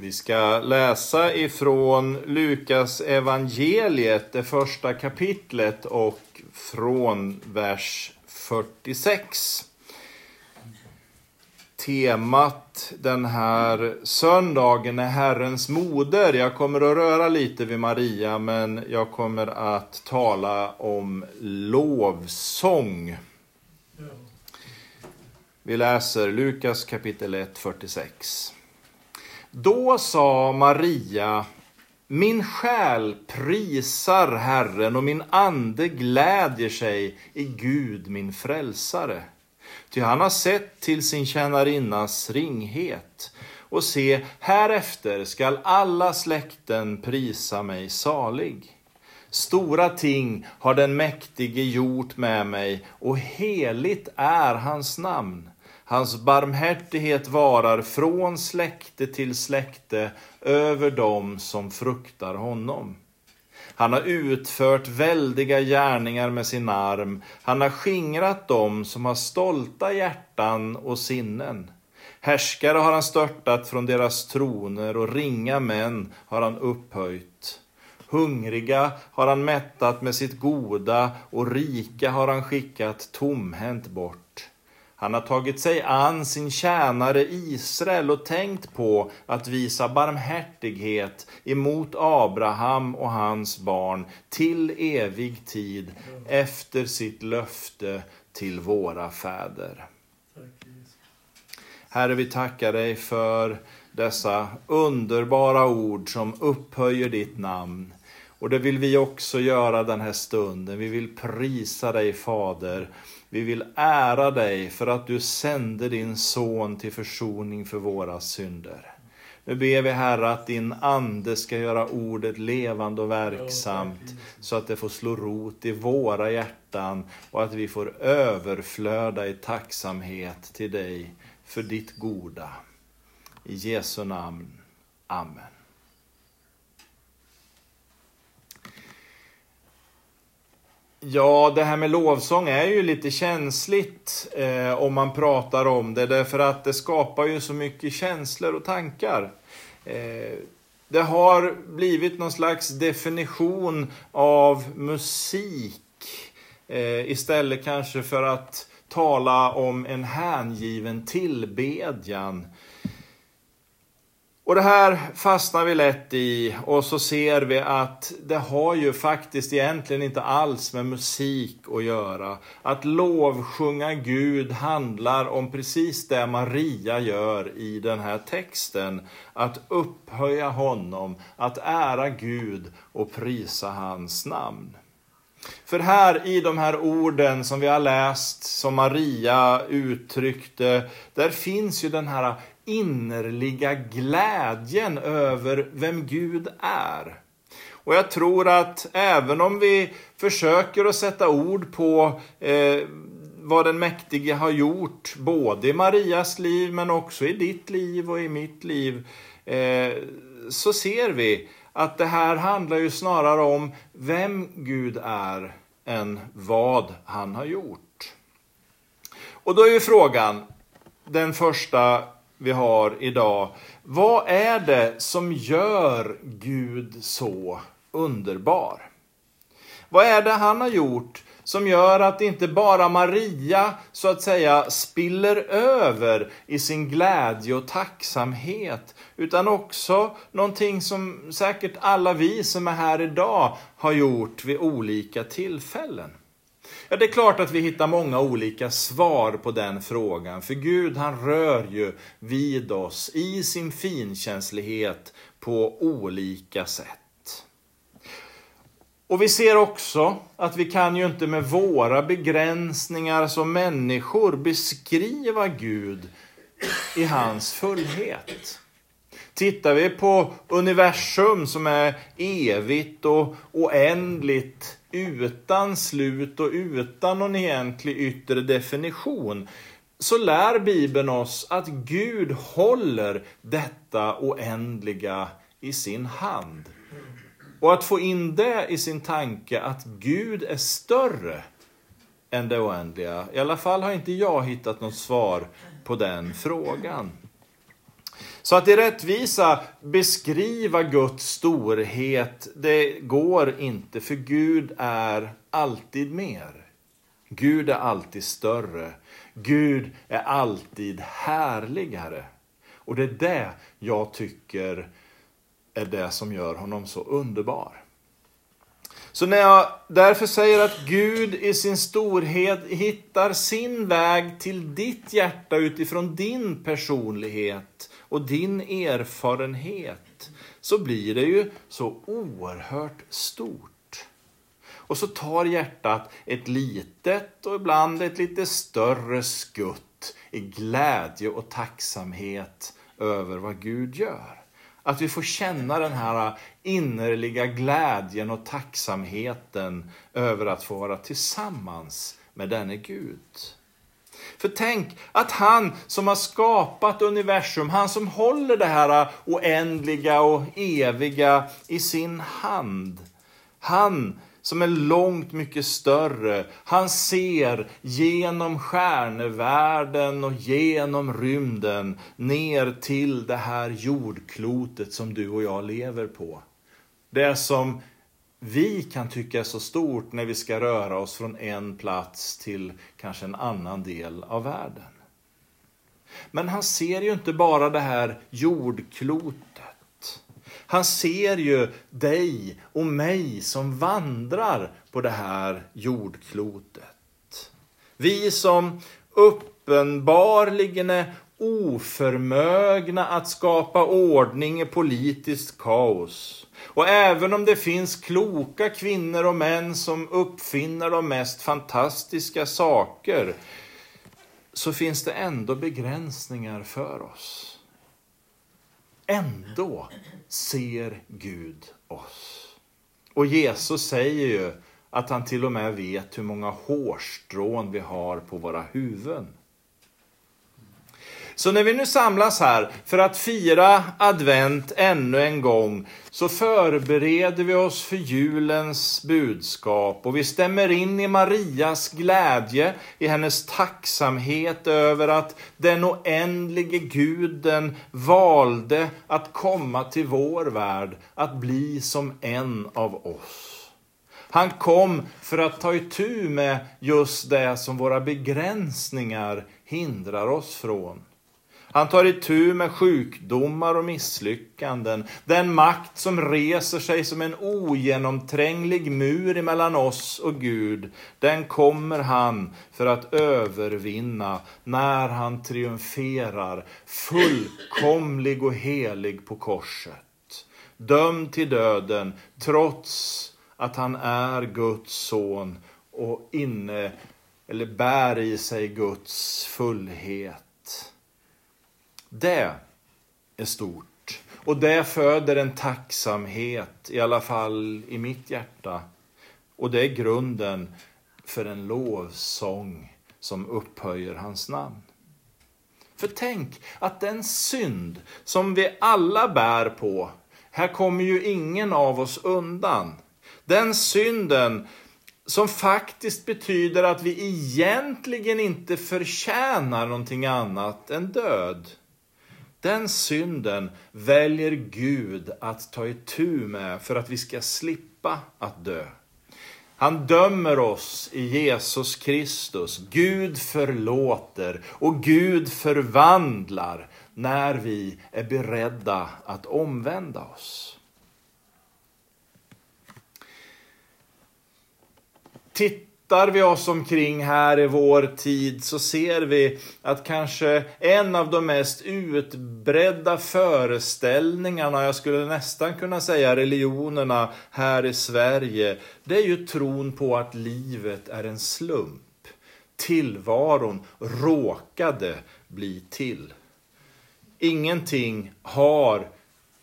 Vi ska läsa ifrån Lukas evangeliet, det första kapitlet och från vers 46. Temat den här söndagen är Herrens moder. Jag kommer att röra lite vid Maria, men jag kommer att tala om lovsång. Vi läser Lukas kapitel 1, 46. Då sa Maria, min själ prisar Herren och min ande glädjer sig i Gud min frälsare. Ty han har sett till sin tjänarinnas ringhet. Och se, härefter skall alla släkten prisa mig salig. Stora ting har den mäktige gjort med mig och heligt är hans namn. Hans barmhärtighet varar från släkte till släkte över dem som fruktar honom. Han har utfört väldiga gärningar med sin arm. Han har skingrat dem som har stolta hjärtan och sinnen. Härskare har han störtat från deras troner och ringa män har han upphöjt. Hungriga har han mättat med sitt goda och rika har han skickat tomhänt bort. Han har tagit sig an sin tjänare Israel och tänkt på att visa barmhärtighet emot Abraham och hans barn till evig tid efter sitt löfte till våra fäder. Herre, vi tackar dig för dessa underbara ord som upphöjer ditt namn. Och det vill vi också göra den här stunden. Vi vill prisa dig Fader vi vill ära dig för att du sände din son till försoning för våra synder. Nu ber vi Herre att din ande ska göra ordet levande och verksamt så att det får slå rot i våra hjärtan och att vi får överflöda i tacksamhet till dig för ditt goda. I Jesu namn. Amen. Ja, det här med lovsång är ju lite känsligt eh, om man pratar om det, därför att det skapar ju så mycket känslor och tankar. Eh, det har blivit någon slags definition av musik eh, istället kanske för att tala om en hängiven tillbedjan och det här fastnar vi lätt i och så ser vi att det har ju faktiskt egentligen inte alls med musik att göra. Att lovsjunga Gud handlar om precis det Maria gör i den här texten. Att upphöja honom, att ära Gud och prisa hans namn. För här i de här orden som vi har läst, som Maria uttryckte, där finns ju den här innerliga glädjen över vem Gud är. Och jag tror att även om vi försöker att sätta ord på eh, vad den mäktige har gjort, både i Marias liv men också i ditt liv och i mitt liv, eh, så ser vi att det här handlar ju snarare om vem Gud är än vad han har gjort. Och då är ju frågan, den första vi har idag. Vad är det som gör Gud så underbar? Vad är det han har gjort som gör att inte bara Maria så att säga spiller över i sin glädje och tacksamhet utan också någonting som säkert alla vi som är här idag har gjort vid olika tillfällen. Ja, det är klart att vi hittar många olika svar på den frågan. För Gud, han rör ju vid oss i sin finkänslighet på olika sätt. Och vi ser också att vi kan ju inte med våra begränsningar som människor beskriva Gud i hans fullhet. Tittar vi på universum som är evigt och oändligt utan slut och utan någon egentlig yttre definition så lär Bibeln oss att Gud håller detta oändliga i sin hand. Och att få in det i sin tanke att Gud är större än det oändliga. I alla fall har inte jag hittat något svar på den frågan. Så att i rättvisa beskriva Guds storhet, det går inte, för Gud är alltid mer. Gud är alltid större. Gud är alltid härligare. Och det är det jag tycker är det som gör honom så underbar. Så när jag därför säger att Gud i sin storhet hittar sin väg till ditt hjärta utifrån din personlighet och din erfarenhet, så blir det ju så oerhört stort. Och så tar hjärtat ett litet och ibland ett lite större skutt i glädje och tacksamhet över vad Gud gör. Att vi får känna den här innerliga glädjen och tacksamheten över att få vara tillsammans med denne Gud. För tänk att han som har skapat universum, han som håller det här oändliga och eviga i sin hand. Han som är långt mycket större. Han ser genom stjärnevärlden och genom rymden ner till det här jordklotet som du och jag lever på. Det som vi kan tycka är så stort när vi ska röra oss från en plats till kanske en annan del av världen. Men han ser ju inte bara det här jordklotet han ser ju dig och mig som vandrar på det här jordklotet. Vi som uppenbarligen är oförmögna att skapa ordning i politiskt kaos. Och även om det finns kloka kvinnor och män som uppfinner de mest fantastiska saker så finns det ändå begränsningar för oss. Ändå ser Gud oss. Och Jesus säger ju att han till och med vet hur många hårstrån vi har på våra huvuden. Så när vi nu samlas här för att fira advent ännu en gång så förbereder vi oss för julens budskap och vi stämmer in i Marias glädje, i hennes tacksamhet över att den oändlige guden valde att komma till vår värld, att bli som en av oss. Han kom för att ta itu med just det som våra begränsningar hindrar oss från. Han tar itu med sjukdomar och misslyckanden. Den makt som reser sig som en ogenomtränglig mur emellan oss och Gud, den kommer han för att övervinna när han triumferar fullkomlig och helig på korset. Dömd till döden trots att han är Guds son och inne eller bär i sig Guds fullhet. Det är stort. Och det föder en tacksamhet, i alla fall i mitt hjärta. Och det är grunden för en lovsång som upphöjer hans namn. För tänk att den synd som vi alla bär på, här kommer ju ingen av oss undan. Den synden som faktiskt betyder att vi egentligen inte förtjänar någonting annat än död. Den synden väljer Gud att ta itu med för att vi ska slippa att dö. Han dömer oss i Jesus Kristus. Gud förlåter och Gud förvandlar när vi är beredda att omvända oss. Titta tittar vi oss omkring här i vår tid så ser vi att kanske en av de mest utbredda föreställningarna, jag skulle nästan kunna säga religionerna här i Sverige, det är ju tron på att livet är en slump. Tillvaron råkade bli till. Ingenting har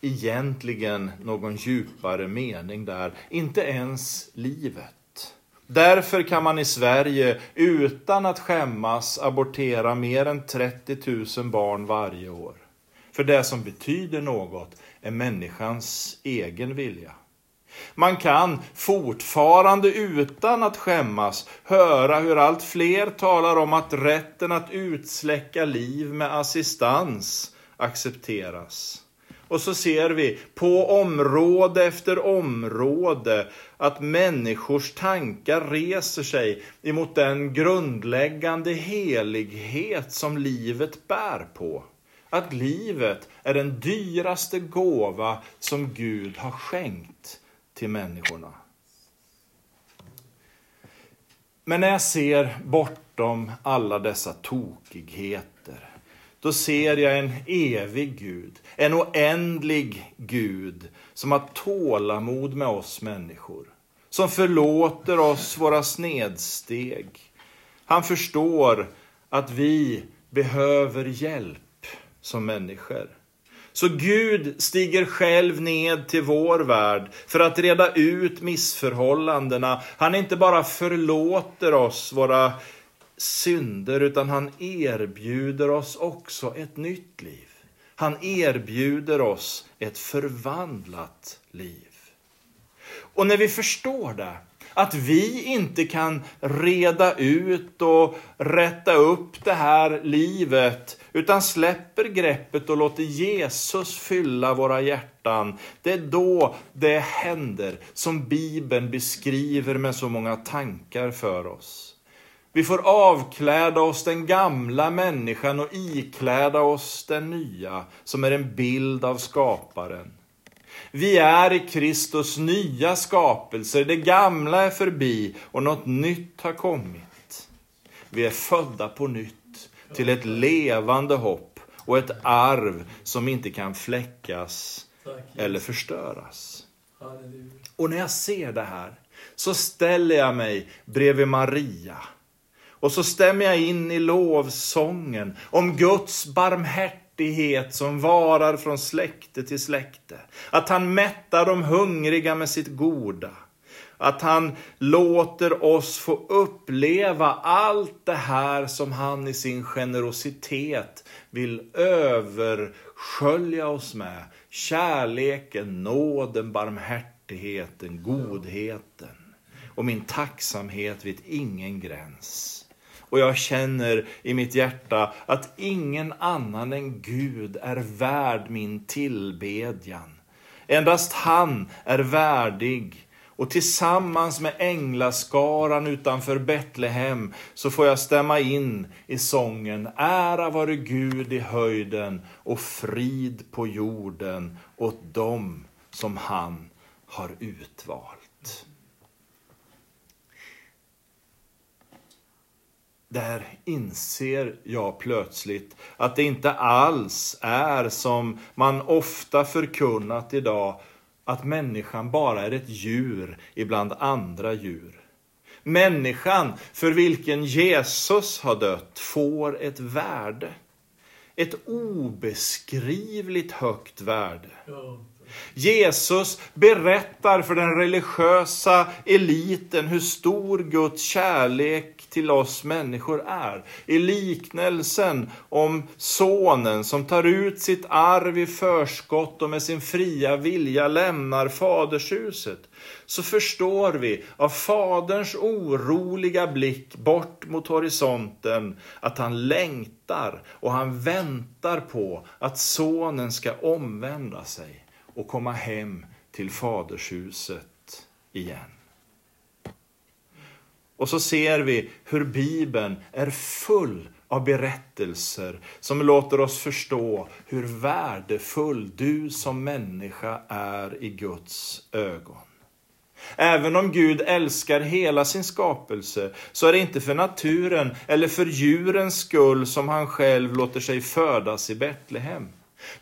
egentligen någon djupare mening där, inte ens livet. Därför kan man i Sverige utan att skämmas abortera mer än 30 000 barn varje år. För det som betyder något är människans egen vilja. Man kan fortfarande utan att skämmas höra hur allt fler talar om att rätten att utsläcka liv med assistans accepteras. Och så ser vi på område efter område att människors tankar reser sig emot den grundläggande helighet som livet bär på. Att livet är den dyraste gåva som Gud har skänkt till människorna. Men när jag ser bortom alla dessa tokigheter då ser jag en evig Gud, en oändlig Gud som har tålamod med oss människor, som förlåter oss våra snedsteg. Han förstår att vi behöver hjälp som människor. Så Gud stiger själv ned till vår värld för att reda ut missförhållandena. Han inte bara förlåter oss våra synder, utan han erbjuder oss också ett nytt liv. Han erbjuder oss ett förvandlat liv. Och när vi förstår det, att vi inte kan reda ut och rätta upp det här livet, utan släpper greppet och låter Jesus fylla våra hjärtan. Det är då det händer som Bibeln beskriver med så många tankar för oss. Vi får avkläda oss den gamla människan och ikläda oss den nya, som är en bild av skaparen. Vi är i Kristus nya skapelser, det gamla är förbi och något nytt har kommit. Vi är födda på nytt till ett levande hopp och ett arv som inte kan fläckas eller förstöras. Och när jag ser det här så ställer jag mig bredvid Maria och så stämmer jag in i lovsången om Guds barmhärtighet som varar från släkte till släkte. Att han mättar de hungriga med sitt goda. Att han låter oss få uppleva allt det här som han i sin generositet vill överskölja oss med. Kärleken, nåden, barmhärtigheten, godheten. Och min tacksamhet vet ingen gräns. Och jag känner i mitt hjärta att ingen annan än Gud är värd min tillbedjan. Endast han är värdig. Och tillsammans med änglaskaran utanför Betlehem så får jag stämma in i sången Ära vare Gud i höjden och frid på jorden åt dem som han har utvalt. Där inser jag plötsligt att det inte alls är som man ofta förkunnat idag, att människan bara är ett djur ibland andra djur. Människan för vilken Jesus har dött får ett värde. Ett obeskrivligt högt värde. Jesus berättar för den religiösa eliten hur stor Guds kärlek till oss människor är. I liknelsen om sonen som tar ut sitt arv i förskott och med sin fria vilja lämnar fadershuset, så förstår vi av faderns oroliga blick bort mot horisonten att han längtar och han väntar på att sonen ska omvända sig och komma hem till fadershuset igen. Och så ser vi hur Bibeln är full av berättelser som låter oss förstå hur värdefull du som människa är i Guds ögon. Även om Gud älskar hela sin skapelse så är det inte för naturen eller för djurens skull som han själv låter sig födas i Betlehem.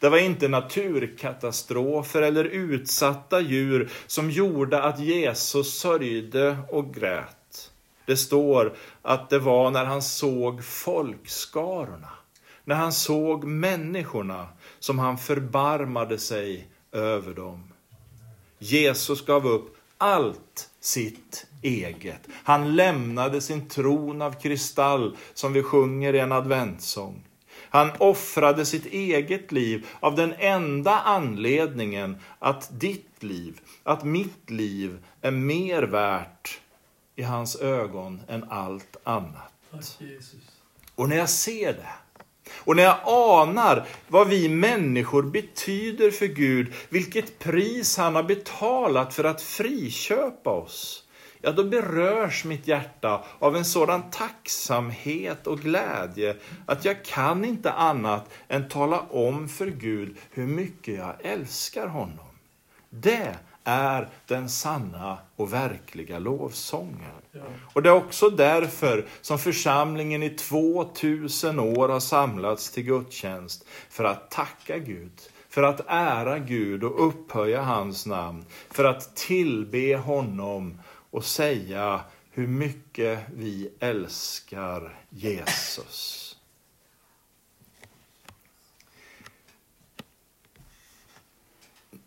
Det var inte naturkatastrofer eller utsatta djur som gjorde att Jesus sörjde och grät. Det står att det var när han såg folkskarorna, när han såg människorna, som han förbarmade sig över dem. Jesus gav upp allt sitt eget. Han lämnade sin tron av kristall, som vi sjunger i en adventssång. Han offrade sitt eget liv av den enda anledningen att ditt liv, att mitt liv är mer värt i hans ögon än allt annat. Och när jag ser det, Och när jag anar vad vi människor betyder för Gud, vilket pris han har betalat för att friköpa oss, ja då berörs mitt hjärta av en sådan tacksamhet och glädje att jag kan inte annat än tala om för Gud hur mycket jag älskar honom. Det är den sanna och verkliga lovsången. Och det är också därför som församlingen i 2000 år har samlats till gudstjänst för att tacka Gud, för att ära Gud och upphöja hans namn, för att tillbe honom och säga hur mycket vi älskar Jesus.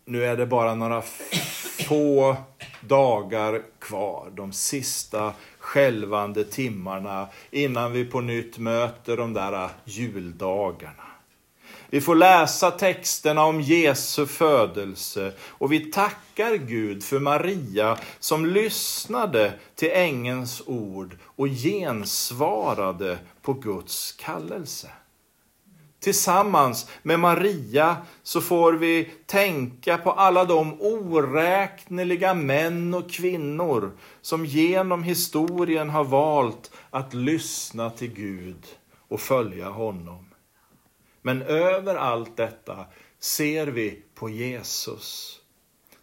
Nu är det bara några få dagar kvar, de sista skälvande timmarna innan vi på nytt möter de där juldagarna. Vi får läsa texterna om Jesu födelse och vi tackar Gud för Maria som lyssnade till ängens ord och gensvarade på Guds kallelse. Tillsammans med Maria så får vi tänka på alla de oräkneliga män och kvinnor som genom historien har valt att lyssna till Gud och följa honom. Men över allt detta ser vi på Jesus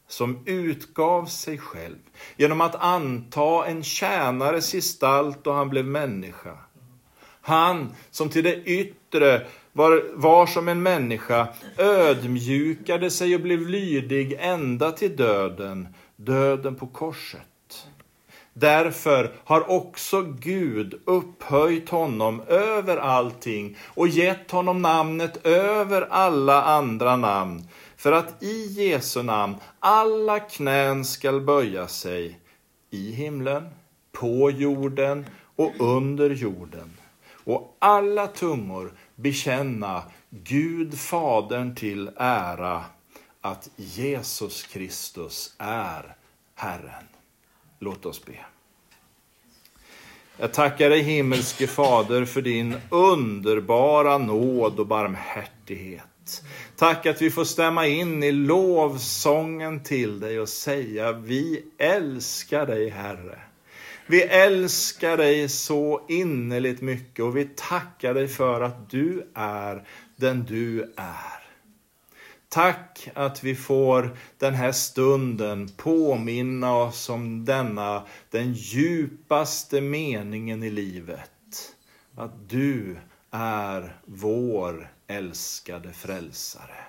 som utgav sig själv genom att anta en tjänares gestalt då han blev människa. Han som till det yttre var, var som en människa, ödmjukade sig och blev lydig ända till döden, döden på korset. Därför har också Gud upphöjt honom över allting och gett honom namnet över alla andra namn, för att i Jesu namn alla knän skall böja sig i himlen, på jorden och under jorden, och alla tungor bekänna Gud Fadern till ära att Jesus Kristus är Herren. Låt oss be. Jag tackar dig himmelske Fader för din underbara nåd och barmhärtighet. Tack att vi får stämma in i lovsången till dig och säga vi älskar dig Herre. Vi älskar dig så innerligt mycket och vi tackar dig för att du är den du är. Tack att vi får den här stunden påminna oss om denna, den djupaste meningen i livet. Att du är vår älskade frälsare.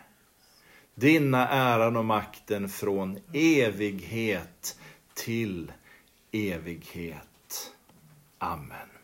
Dina äran och makten från evighet till evighet. Amen.